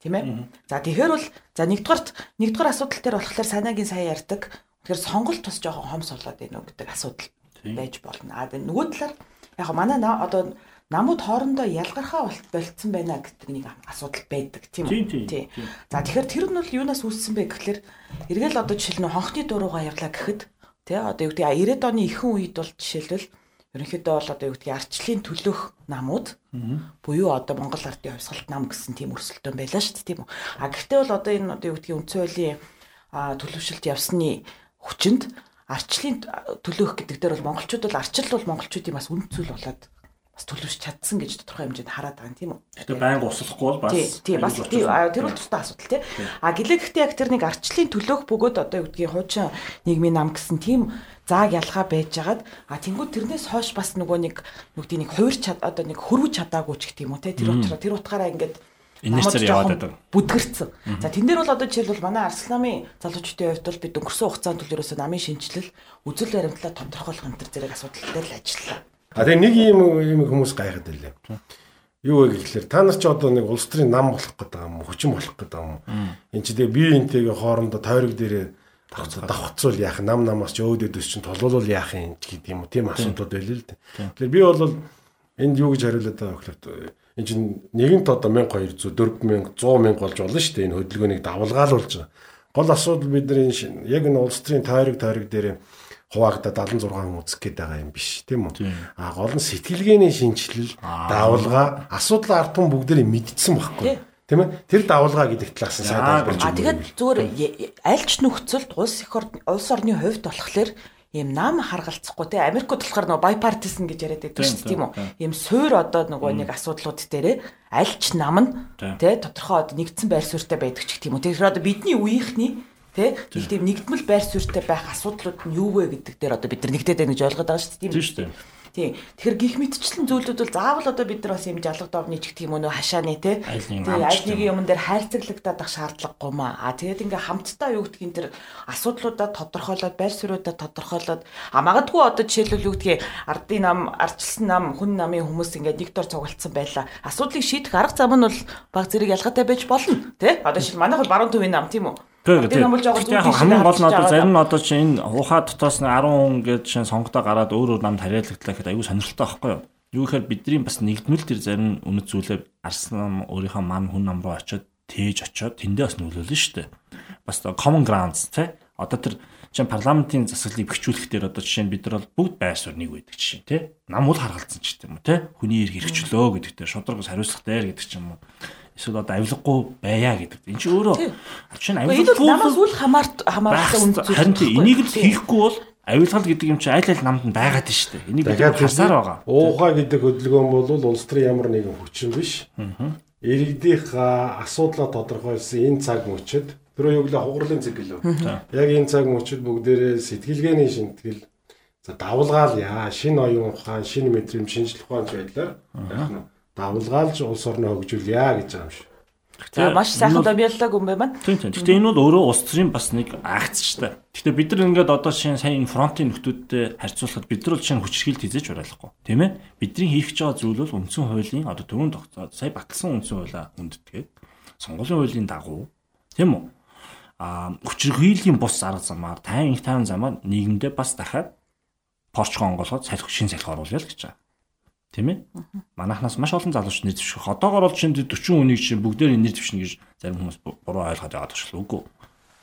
Тийм ээ. За тэгэхээр бол за нэгдүгээрт нэгдүгээр асуудал дээр болохоор санаагийн сайн ярьдаг. Тэгэхээр сонголт бас жоохон хомс болоод байна уу гэдэг асуудал байж болно. А тэгээ нөгөө талаар яг манай одоо намууд хоорондоо ялгархаа болцсон байна гэдэг нэг асуудал байдаг тийм үү? тийм, тийм. За тэгэхээр тэр нь бол юунаас үүссэн бэ гэхэлэр эргээл одоо жишээл нь хонхны дуруугаа явлаа гэхэд тий одоо юу гэдэг 90-ад оны ихэнх үед бол жишээлбэл ерөнхийдөө бол одоо юу гэдэг арчлалын төлөх намууд буюу одоо Монгол ардын хувьсгалт нам гэсэн тийм өрсөлдөөн байлаа шүү дээ тийм үү. А гэхдээ бол одоо энэ одоо юу гэдэг үндсэн хуулийн төлөвшөлт явсны хүчинд арчлалын төлөөх гэдэг дээр бол монголчууд бол арчил бол монголчуудын бас үнд зүйл болоод бас төлөвшөж чадсан гэж тодорхой хэмжээнд хараад байгаа юм тийм үү. Гэтэ байнга услахгүй бол бас Тий, тий бас аюул тий учирсан. а, тэр бол тусдаа асуудал тий. А гэлээ гэхдээ яг тэр нэг арчлалын төлөөх бөгөөд одоо юу гэдгийг хуучин нийгмийн нам гэсэн тийм зааг ялгаа байжгаад а тэнгууд тэрнээс хойш бас нөгөө нэг гэдгийг нэг хувирч чад одоо нэг хөрвж чадаагүй ч гэх юм уу тий. Тэр утгаараа тэр утгаараа ингээд намайг яваад байдаг. бүдгэрсэн. За тэн дээр бол одоо жишээлбэл манай Арслан намын залуучдын хувьд бол бид өнгөрсөн хугацаанд бол ерөөсөө намын шинжилэл үзэл баримтлаа тодорхойлох энэ төр зэрэг асуудал дээр л ажиллалаа. А тэгээ нэг юм юм хүмүүс гайхаад байлаа. Юу вэ гэхэлэр та нар ч одоо нэг улс төрийн нам болох гэдэг юм хүчин болох гэдэг юм. Энд чи тэгээ бие биентэйгээ хоорондоо тойрог дээрээ давхцуул яах нам намаас ч өөд өдөс чинь толуулуул яах юм гэдэг юм уу. Тийм асуудлууд байлээ л дээ. Тэгэхээр би бол энд юу гэж хариулаад байгаа вэ гэхээр энэ чинь нэгэнт одоо 1200 4000 100 мянга болж болно шүү дээ. Энэ хөдөлгөөнийг давалгаалуулж байгаа. Гол асуудал бидний шин- яг энэ улс төрийн тойрог тойрог дээр хуваагдаад 76 хүн үзэх гээд байгаа юм биш тийм үү? А гол нь сэтгэлгээний шинжилэл, давалгаа, асуудлын ард түмэн бүгдээрээ мэдчихсэн байхгүй. Тий. Тийм ээ? Тэр давалгаа гэдэг талаас нь сайн тайлбарч А өгнө. тэгээд зүгээр е- аль ч нөхцөлд улс их улс орны хувьд болохоор ийм нам харгалцахгүй те Америкт болохоор нөгөө bipartisan гэж яриад байдаг шүү дээ тийм үү ийм суур одоо нөгөө нэг асуудлууд дээрээ аль ч нам нь те тодорхой одоо нэгдсэн байр суурьтай байдаг ч гэх тийм үү тэгэхээр одоо бидний үеийнхний те нэг тийм нэгдмэл байр суурьтай байх асуудлууд нь юу вэ гэдэг дээр одоо бид нар нэгдээд байна гэж ойлгоод байгаа шүү дээ тийм шүү дээ. Тийм. Тэгэхээр гих мэтчлэн зүйлүүд бол заавал одоо бид нар бас юм жалга довны ч гэх юм уу нөө хашааны те. Тийм, аль нэг юм дээр хайрцаглагдаад ах шаардлагагүй маа. А тэгээд ингээ хамтдаа юу гэдгийг тэр асуудлуудаа тодорхойлоод байр суурьудаа тодорхойлоод а магадгүй одоо жишээлбэл юу гэдгийг ардын нам, арчилсан нам, хүн намын хүмүүс ингээ нэг дор цугалтсан байлаа. Асуудлыг шийдэх арга зам нь бол баг зэрэг ялгаатай байж болно. Тэ? Одоо шил манайх бол баруун төвийн нам тийм үү? Тэгээ зүүн хамгийн гол нь одоо зарим нь одоо чинь энэ ухаа дотоос нь 10 хүн гэж чинь сонгодоо гараад өөр өөр намд хариалагдлаа гэхэд аюу сонирхолтой байхгүй юу? Юу гэхээр бидний бас нэгдмэл тэр зарим үнэт зүйлээ арсан өөрийнхөө ман хүн нам руу очиод тээж очиод тэндээ бас нөлөөлнө шүү дээ. Бас common grounds тий. Одоо тэр чинь парламентын засаглалыг бэхжүүлэх дээр одоо жишээ нь бид нар бол бүгд байр суурь нэг байдаг жишээ тий. Нам бол харгалзсан ч гэдэг юм уу тий. Хүний эрх хэрэгчлөө гэдэг дээр шударгаас хариуцлах дээр гэдэг ч юм уу. Эсвэл одоо авилгагүй байя гэдэг. Энэ чинь өөрөө чинь авилгагүй намаас үл хамаарт хамаартай үнд зүйл. Харин тийм энийг л хийхгүй бол авилгал гэдэг юм чинь аль аль намд нь байгаад нь шүү дээ. Энийг бид харсаар байгаа. Уухай гэдэг хөдөлгөөн бол улс төрийн ямар нэгэн хүчин биш. Иргэдийнхаа асуудлаа тодорхойлсон энэ цаг мөчид түрүү юу гэлээ хугарлын цаг гэлөө. Яг энэ цаг мөчид бүгдээрээ сэтгэлгээний шинтгэл за давлгаалъя. Шинэ оюун ухаан, шинэ мэдрэмж, шинжлэх ухаанч байдлаар нь давлгаалж улс орноо хөгжүүлье гэж байгаа юм шиг. За маш сайхан домьёоллог юм байна. Тийм тийм. Гэхдээ энэ бол өөрөө улс төрийн бас нэг акц ч та. Гэхдээ бид нар ингээд одоо шинэ сайн энэ фронтын нөхдүүдтэй харьцуулахад бид нар бол шинэ хүчрхийлт хийж барайлахгүй. Тийм ээ? Бидний хийх гэж байгаа зүйл бол үндсэн хуулийн одоо төвөн тогтоод сая батлсан үндсэн хуулиа хүндэтгээд сонгуулийн хуулийн дагуу тийм үү? Аа хүчрхийллийн бус арга замаар тайван их тайван замаар нийгэмдээ бас дахиад порчгоо онгоолгоод салхи шин салхи оруулъя л гэж байгаа. Тийм ээ? Манайхнаас маш олон залууч нэр дэвших. Одоогор бол чинь 40 хүнийг чинь бүгдээр нэр дэвшнэ гэж зарим хүмүүс бу- буруу ойлгоод байгаа ч үгүй.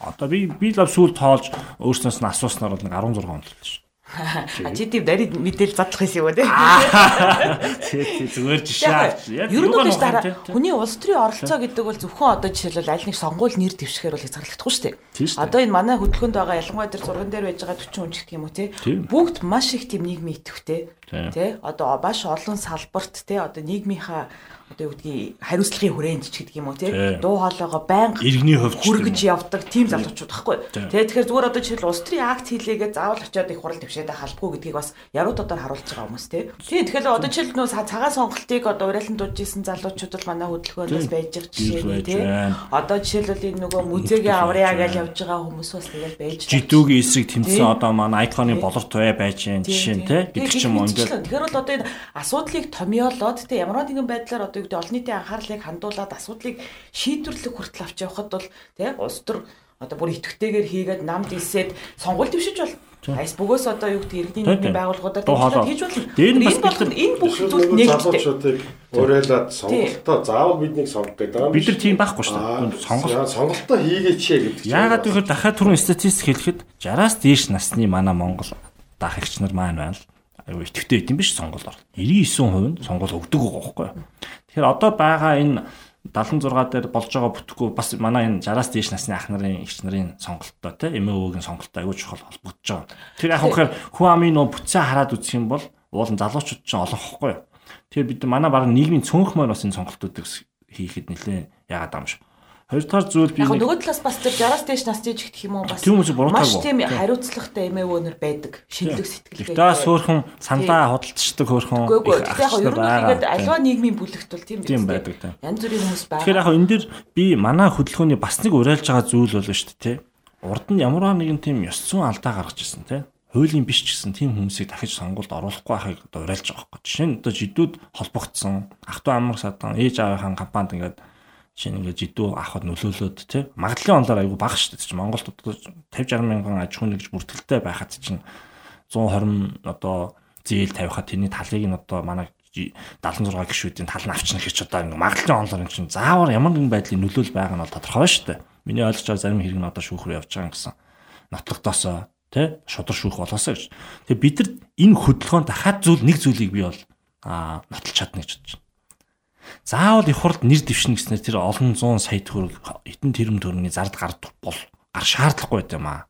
Одоо би би л сүүл тоолж өөрснөөс нь асууснаар бол нэг 16 он л шүү. А чи тийм нарийн мэдээл задлах юм уу те? Зүгээр жишээ авч. Яг бол нухах дараа хүний улс төрийн оролцоо гэдэг бол зөвхөн одоо жишээлбэл аль нэг сонгуул нэр дэвшгээр бол хязгаарлагдахгүй шүү дээ. Одоо энэ манай хөдөлгөөнд байгаа ялангуяа тэр зурган дээр байж байгаа 40 хүн ч гэх юм уу те. Бүгд маш их тийм нийгмийн идэвхтэй. Тэ одоо маш олон салбарт те одоо нийгмийнхаа одоо юу гэдгийг хариуцлагын хүрээнд ч гэдэг юм уу. Тийм. Дуу хоолойгоо байнга Иргэний хувьд хүргэж явдаг тийм залуучууд байхгүй. Тэгээ тэгэхээр зүгээр одоо жишээл улс төрийн акт хийлээгээ заавал очиод их хурал төвшөөд халбгүй гэдгийг бас яруудаар харуулж байгаа хүмүүс тий. Тийм тэгэхээр одоо жишээл нөө цагаан сонголтыг одоо урайлан дуудж исэн залуучууд бол манай хөдөлгөөнөөс байж байгаа жишээ нь байна. Одоо жишээлбэл энэ нөгөө музейгээ аврыа гэж явж байгаа хүмүүс бас тэгэл байж байгаа. Жидүүгийн эсрэг тэмцсэн одоо манай айконы болорт бай байж гэн жишээ нь тий. Гэдэг ч юм уу ингээд Тэгэхээр бол одоо энэ асуудлыг томьёолоод тий ямар нэгэн байдлаар одоо юу гэдэг олон нийтийн анхаарлыг хандуулад асуудлыг шийдвэрлэх хүртэл авч явхад бол тий улс төр одоо бүр идэвхтэйгээр хийгээд намд илсээд сонгуул төвшиж бол Facebook-оос одоо юу гэдэг иргэдийн нийгмийн байгууллагуудаар хоолой. хийж болно. Нь бас Энэ болгоно энэ бүх зүйл залуучуудыг уриалаад сонголтоо заавал биднийг сонгох гэдэг юм. Бид нар тийм байхгүй шүү дээ. Сонголт сонголтоо хийгээч гэдэг чинь. Яагаад гэвэл дахиад түрүүн статистик хэлэхэд 60-аас дээш насны манай Монгол дах эгч нар маань байна л аюу итгэвтэй идэм биш сонголоор. 99% нь сонгол өгдөг байгаа байхгүй юу. Тэгэхээр одоо байгаа энэ 76 дээр болж байгаа бүтэхгүй бас манай энэ 60-аас дээш насны ах нарын эгч нарын сонголттой тийм эмээ өвөгийн сонголттой аюу чухал холбогдож байгаа. Тэр яг ухаар хүн амын нөө бүтцээ хараад үзэх юм бол уул нь залуучууд ч олон хохгүй юу. Тэгэхээр бид манай баг нийгмийн цөөнх маань бас энэ сонголтуудыг хийхэд нэлээ яагаад юм шиг. Хоёрдугаар зүйл би Яг нөгөө талаас бас тэр 60-аас дээш насны жигт уу бас Тийм үгүй, буруудаагүй. маш тийм хариуцлагатай эмээгөөнөр байдаг. Шинэлэг сэтгэлтэй. Тэгтээ сөөхөн сандаа худалдчихдаг хөөхөн Үгүй яг ер нь тэгээд альва нийгмийн бүлэгт бол тийм Тийм байдаг. Янз бүрийн хүмүүс Тэгэхээр байгаа. яг энэ дэр би манай хөдөлгөөний бас нэг уриалж байгаа зүйл бол шүү дээ тий. Урд нь ямар нэгэн тийм ёс зүйн алдаа гаргаж ирсэн тий. Хуулийн биш ч гэсэн тийм хүмүүсийг дахиж сонгуульд оруулахгүй байхыг одоо уриалж байгаа байхгүй. Жишээ нь одоо жидүүд холбогдсон ах トゥ амар садан ээж аавынхаа компанид ингээд жишээ нь ингээд жидүү авахд нөлөөлөөд тий. Магадлалын онлоор айгүй бага шүү дээ. Чи Монголд одоо 50 60 мянган аж ахуйн нэгж бүртгэлтэй байхад чинь 120 одоо зээл тавихад тэрний талыг нь одоо манай жи- 76 гишүүдийн тал нь авчна гэж одоо ингээ магадлалын онлоор эн чинь заавар ямар нэгэн байдлын нөлөөл байгаа нь бол тодорхой шүү дээ. Миний ойлгож байгаа зарим хэрэг нь одоо шүүхрүү явж байгаа юм гэсэн. Нотлогдоосоо тий шудар шүүх болоосоо гэж. Тэгээ бид нар энэ хөдөлгөөн дахиад зүйл нэг зүйлийг би бол аа нотолч чадна гэж бодож. Заавал их хурд нэр дэвшнэ гэснээр тэр олон зуун сая төгрөг хитэн тэрэм төгрөгийн зард гард бол гар шаардлагагүй байт юм аа.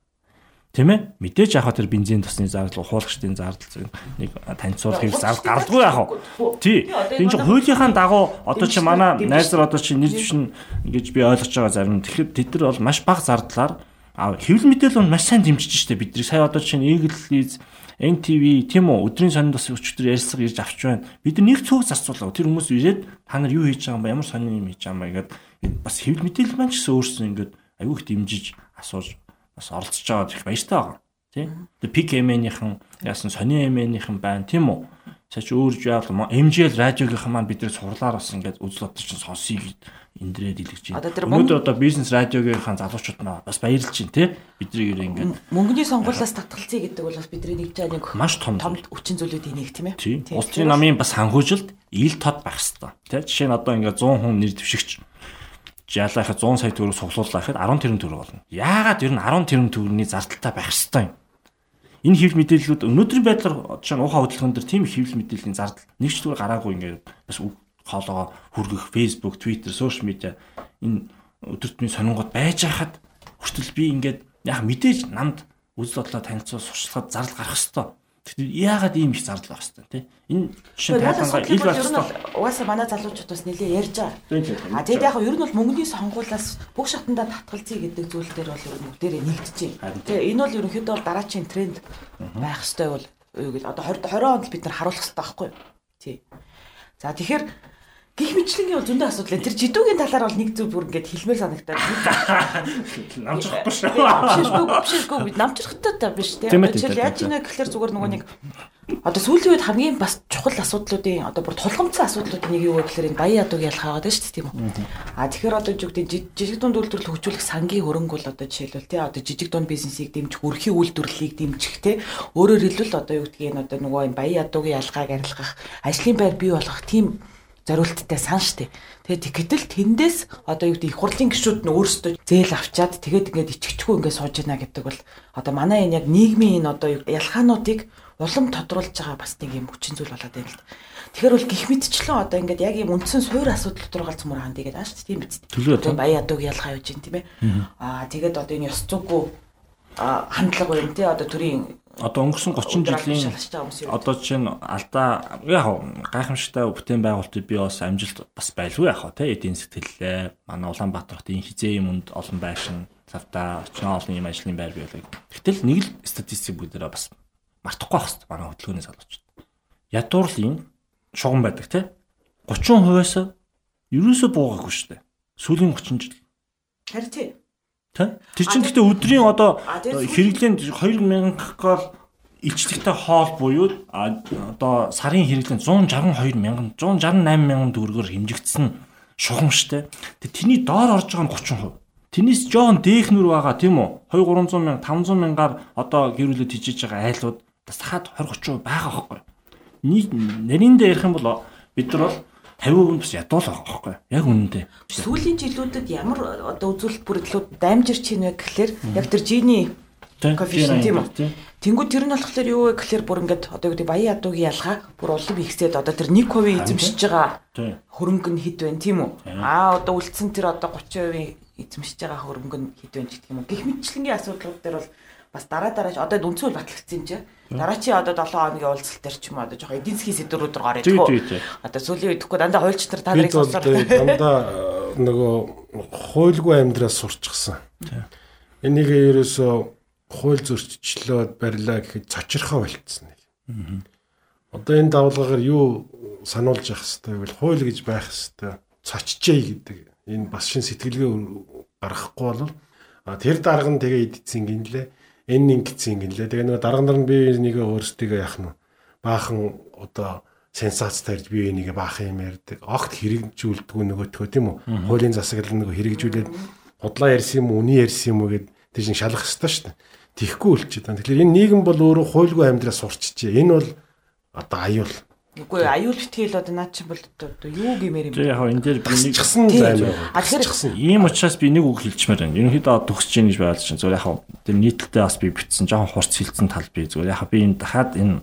Тийм ээ? Мэдээж яхаа тэр бензин тосны зардал, ухуулагчдын зардал нэг таньцуул хийх зардал яах вэ? Тий. Энэ чинь хуулийнхаа дагуу одоо чи манай найз нар одоо чи нэр дэвшин гэж би ойлгож байгаа зарим. Тэгэхээр тэд нар бол маш бага зардлаар хэвлэл мэдээлэл нь маш сайн дэмжиж штэ бидний сая одоо чинь Eagle Leads NTV тийм үү өдрийн сонин бас өчтөр ярьсаг ирж авч байна. Бид нэг цөөх зарцуулаа. Тэр хүмүүс ирээд та нар юу хийж байгаа юм бэ? Ямар сонин юм хийж байгаа юм бэ гэдэг бас хэвлэл мэдээлэл маань ч гэсэн өөрсдөө ингээд аюу их дэмжиж асууж бас оролцож байгаа их баяртай байгаа. Тийм. Тэгээ эмэнийхэн яасан сони эмэнийхэн байна тийм үү? Сая чи өөр жаал MJL радиогийнхан маань бидний сурлаар бас ингээд бодож чинь сонсъё гэд эндрээ дэлгэж байна. Өнөөдөр одоо бизнес радиогийнхаа залуучууд маа бас баярлж байна тий. Бидний ирээ ингээд Мөнгөний сонгуулиас татгалцъя гэдэг бол бас бидний нэг жаа нэг Маш том том хүчин зүйлүүдийн нэг тийм ээ. Улсын намын бас санхүүжилт ил тод байх хэвээр. Тий. Жишээ нь одоо ингээд 100 хүн нэр дэвшигч жаалаахад 100 сая төгрөг суглууллаа гэхэд 10 тэрбум төгрөг болно. Яагаад ер нь 10 тэрбум төгрөгийн зардалтай байх хэвээр юм. Энэ хэвлэл мэдээллүүд өнөөдрийн байдлаар жишээ нь ухаан хөдөлгөөн дээр тийм хэвлэл мэдээллийн зардал нэг ч зүгээр гараагүй ингээд бас хоолоо хүргэх Facebook, Twitter, social media энэ өдөртний сонингод байж хахад хүртэл би ингээд яг мэдээж намд үзэл бодлоо танилцуул сурчлагад зардал гарах хэвээр. Яагаад ийм их зардал байх хэвээр те? Энэ жишээ тайлбаргаа ил байх ер нь хэвээр. бол угаасаа манай залуучууд бас нэлээ ярьж байгаа. А тэгээд яг ер нь бол мөнгөний сонгуулиас бүх шатандаа татгалзъя гэдэг зүйл дээр бол ер нь бүгдээрээ нэгдэж Харин байна. Тэгээ энэ бол ерөнхийдөө бол дараачийн тренд байх ёстой бол юу гэдэг одоо 20 20 онд бид нар харуулах хэрэгтэй байхгүй? Тий. За тэгэхээр гих мэтлэнгийн бол зөндөө асуудал. Тэр жидүүгийн талаар бол нэг зүйл бүр ингээд хэлмээр санагдаад. Намжрахгүй шүү. Бишгүй бишгүй бид намжрахтай та биш тий. Тийм тийм ээ, яаж тийм ийна гэхэлэр зүгээр нөгөө нэг одоо сүүлийн үед хамгийн бас чухал асуудлуудын одоо бүр тулгамдсан асуудлуудын нэг юу вэ гэхээр энэ баян ядууг ялхаагаад байна шүү дээ тийм үү. А тэгэхээр одоо юу гэдэг жи- жижиг дунд үйлдвэрлэл хөгжүүлэх сангийн хөрөнгө бол одоо жишээлбэл тий одоо жижиг дунд бизнесийг дэмжих, өрхийн үйлдвэрлэлийг дэмжих тий өөрөөр хэлбэл одоо юу гэдгийг энэ одоо нөгөө энэ баян ядуугийн ялгааг арилгах, ажлын байр бий болгох тийм зориулттай сан штэ. Тэгээд гэтэл тэндээс одоо юу гэдэг их хурлын гишүүд нь өөрсдөө зээл авчаад тэгээд ингээд ичгчгүй ингээд сууж байна гэдэг бол одоо манай энэ яг нийгмийн энэ одоо ялхаануудыг улам тодруулж байгаа бас нэг юм хүчин зүйл болоод байна л да. Тэгэхээр бол гих мэдчлэн одоо ингээд яг юм үндсэн суур асуудал дотор галзмаар хаан тэгээд ааш тийм биз. Одоо баяа ядууг ялгаа явж байна тийм ээ. Аа тэгээд одоо энэ ёс зүггүй хандлага байна тий одоо төрийн Одоо өнгөрсөн 30 жилийн одоо чинь алдаа яг гайхамшигтай бүтээн байгуулалтыг би бас амжилт бас байлгүй яг хав те эдийн сэтгэллээ манай Улаанбаатар хотын хизээ юмд олон байшин цавта очноо олон юм ажлын байр бий болог. Гэтэл нэг л статистик бүгдээрээ бас мартахгүй байх хэрэгтэй манай хөдөлгөөний залуучууд. Ядуурлын шугам байдаг те 30%-аас ерөөсөө буугаагүй шүү дээ. Сүүлийн 30 жил харин тий. Тэ? Тэр чинь гэхдээ өдрийн одоо хэрэглээнд 2000 гол илчлэгтэй хоол буюу одоо сарын хэрэглээнд 162 мянган 168 мянган төгрөгөөр хэмжигдсэн шугам штэ. Тэгээ тэрний доор орж байгаа нь 30%. Тэрнээс жоон дээхнүр байгаа тийм үү? 2 300 мянга 500 мянгаар одоо гэрүүлээд хийж байгаа айлууд сахад 20 30% байгаа байхгүй. Нэг нарийн дээр ярих юм бол бид нар бол 50% бас ядуул байгаа байхгүй. Яг үнэндээ. Сүүлийн жилүүдэд ямар одоо үзүүлэлт бүрэлдэхүүн дамжирч хийнэ гэхлээр яг тэр жиний коэффициент тийм үү? Тэнгүүд тэр нь болохоор юу вэ гэхлээр бүр ингээд одоо юу гэдэг баян ядуугийн ялгаа бүр улам ихсээд одоо тэр 1% эзэмшиж байгаа хөрөнгө нь хэд вэ тийм үү? Аа одоо үлдсэн тэр одоо 30% эзэмшиж байгаа хөрөнгө нь хэд вэ гэх юм уу? Гэх мэтчлэнгийн асуудлууд дээр бол бас дараа дараач одоо үндсүүл батлагдсан юм чи. Дараа чи одоо 7 хоногийн уулзалт дээр ч юм уу одоо жоохон эдийн засгийн сэдвүүд рүү гараад идэх. Одоо сүүлийн үед тэгэхгүй дандаа хуульч нар та нарыг сонсоор дандаа нөгөө хуульгүй амьдраас сурчсан. Энийг ерөөсөө хууль зөрчилөө барьлаа гэхэд цочирхоо болцсон. Одоо энэ давлгаагаар юу сануулж явах хэвээр бол хууль гэж байх хэвээр цочжээ гэдэг. Энэ бас шин сэтгэлгээ гаргахгүй бол тэр дарга нь тэгээ идсэн гинлээ. Энэ ингэсэн гинлээ. Тэгээ нөгөө дарга нар нь би нэгэ өөрсдөө яах нь баахан одоо сенсац тарьж бие нэгэ баахан юм ярьдаг. Огт хэрэгжүүлдэггүй нөгөөтгөө тийм үү? Хуулийн засаглал нөгөө хэрэгжүүлээд худлаа ярьсан юм уу, үний ярьсан юм уу гэд тийш шалах хэрэгтэй шүү дээ тихгүй үлчээд байна. Тэгэхээр энэ нийгэм бол өөрөө хуйлгүй амьдраас сурчжээ. Энэ бол одоо аюул. Үгүй аюул битгийл одоо наа чи бол одоо юу гэмээр юм бэ? Яг энэ дээр би нэг чгсэн займаа. А тэгэхээр ийм учраас би нэг үг хэлчмээр байна. Ерөнхийдөө төгсөж гин гэж байлж чинь. Зүгээр яг тэр нийтлэлтэй бас би битсэн жоохон хурц хилцэн тал би зүгээр яг би энэ дахиад энэ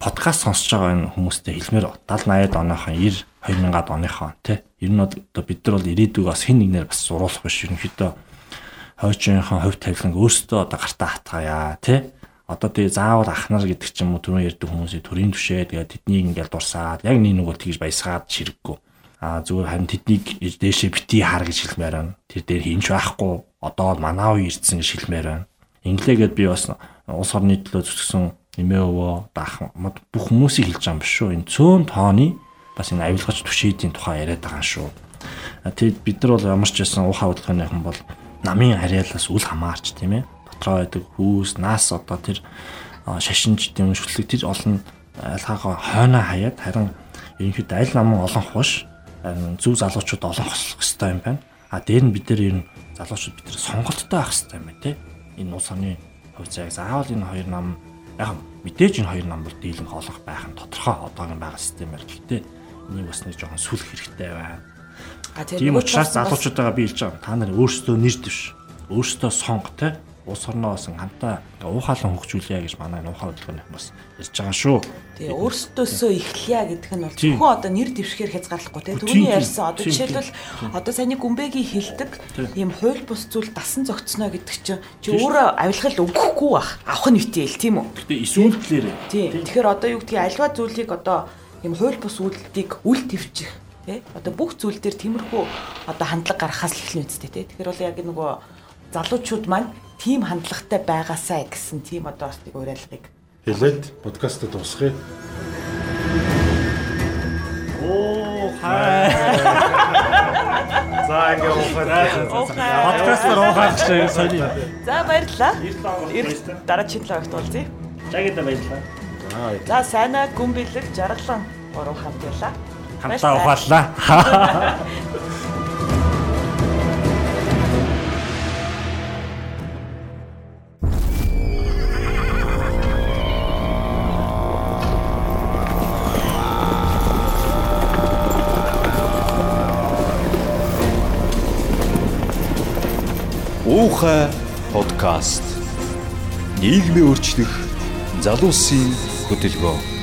подкаст сонсож байгаа энэ хүмүүстэй хэлмээр 70 80-ад оныхон 90 2000-ад оныхон тий. Ер нь одоо бид нар бол ирээдүг бас хэн нэгнээр бас зуруулах биш ерөнхийдөө хойчынхон хувь тавиланг өөрсдөө одоо гартаа хатгаая тий одоо тэгээ заавал ах нар гэдэг ч юм уу түрүү ярьдаг хүмүүсийн төрийн түшээ тэгээ тэднийг ингээл дурсаад яг нэг бол тэгж баясгаад ширэггүй а зүгээр харин тэднийг дээшээ бити хар гэж хэлмээр байна. Тэр дээр хинч байхгүй. Одоо бол манаа уу ирдсэн гэж хэлмээр байна. Инглигээд би бас улс орны төлөө зүсгсэн нэмээ өвөө даах бүх хүмүүсийг хэлж байгаа юм биш шүү. Энэ цөөн тооны бас энэ авилгач түшээдийн тухай яриад байгаа шүү. Тэгэд бид нар бол ямар ч байсан уухай хөдөлгөөний хүн бол намын харьяалаас үл хамаарч тийм ээ дотроо байдаг хүүс нас одоо тэр шашинж тийм шүтлэг тэр олон айлхаагаа хойноо хаяад харин ерөнхийдөө аль намын олон хуш зөв залуучууд олон хослох хэрэгтэй юм байна. А дээр нь бид нар ер нь залуучууд бид нар сонголттой байх хэрэгтэй юм байна те. Энэ улс орны хувьд яг заавал энэ хоёр нам яг мэдээж энэ хоёр нам бол дийлэн хоолох байх нь тодорхой одоогийн байгаа системээр гэхдээ энийг бас нэг жоохон сүлэх хэрэгтэй байна Тийм учраас залуучуудаа би хэлж байгаа. Та нар өөрсдөө нэр дэвш. Өөрсдөө сонго те. Улс орноо бас хамтаа уухаалan хөгжүүлье гэж манай нуухай хөдөлгөөний хүмүүс ярьж байгаа шүү. Тэгээ өөрсдөөсөө эхлэе гэдэг нь бол зөвхөн одоо нэр дэвшгээр хязгаарлахгүй те. Түүний ярьсан одоо жишээлбэл одоо саяны гүмбэгийн хилдэг ийм хууль бус зүйл дасан зогцсноо гэдэг чинь чи өөрөө авилгал өгөхгүй бах. Авах нь үтэй л тийм үү? Гэтэ эсвэл тийм. Тэгэхээр одоо юу гэдгийг альва зүйлийг одоо ийм хууль бус үйлдэлийг үл твчих тий одоо бүх зүйл дээр тиймэрхүү одоо хандлага гаргахаас эхлэн үстэй тий тэгэхээр бол яг нөгөө залуучууд маань тийм хандлагатай байгаасаа гэсэн тийм одоо бас нэг уриалгыг хэлээд подкастд дуусгая. Оо хай. За ингээ уухай. Подкастаар уухай гэж сони. За баярлалаа. Дараагийн 7 хоногт уулзъя. Жагида баярлалаа. За сайнаа гүн бэлэг жаргалан уруу хамт ялаа хамтаа ухааллаа. Уухай подкаст. Нийгмийн өөрчлөх залуусын хөтөлбөр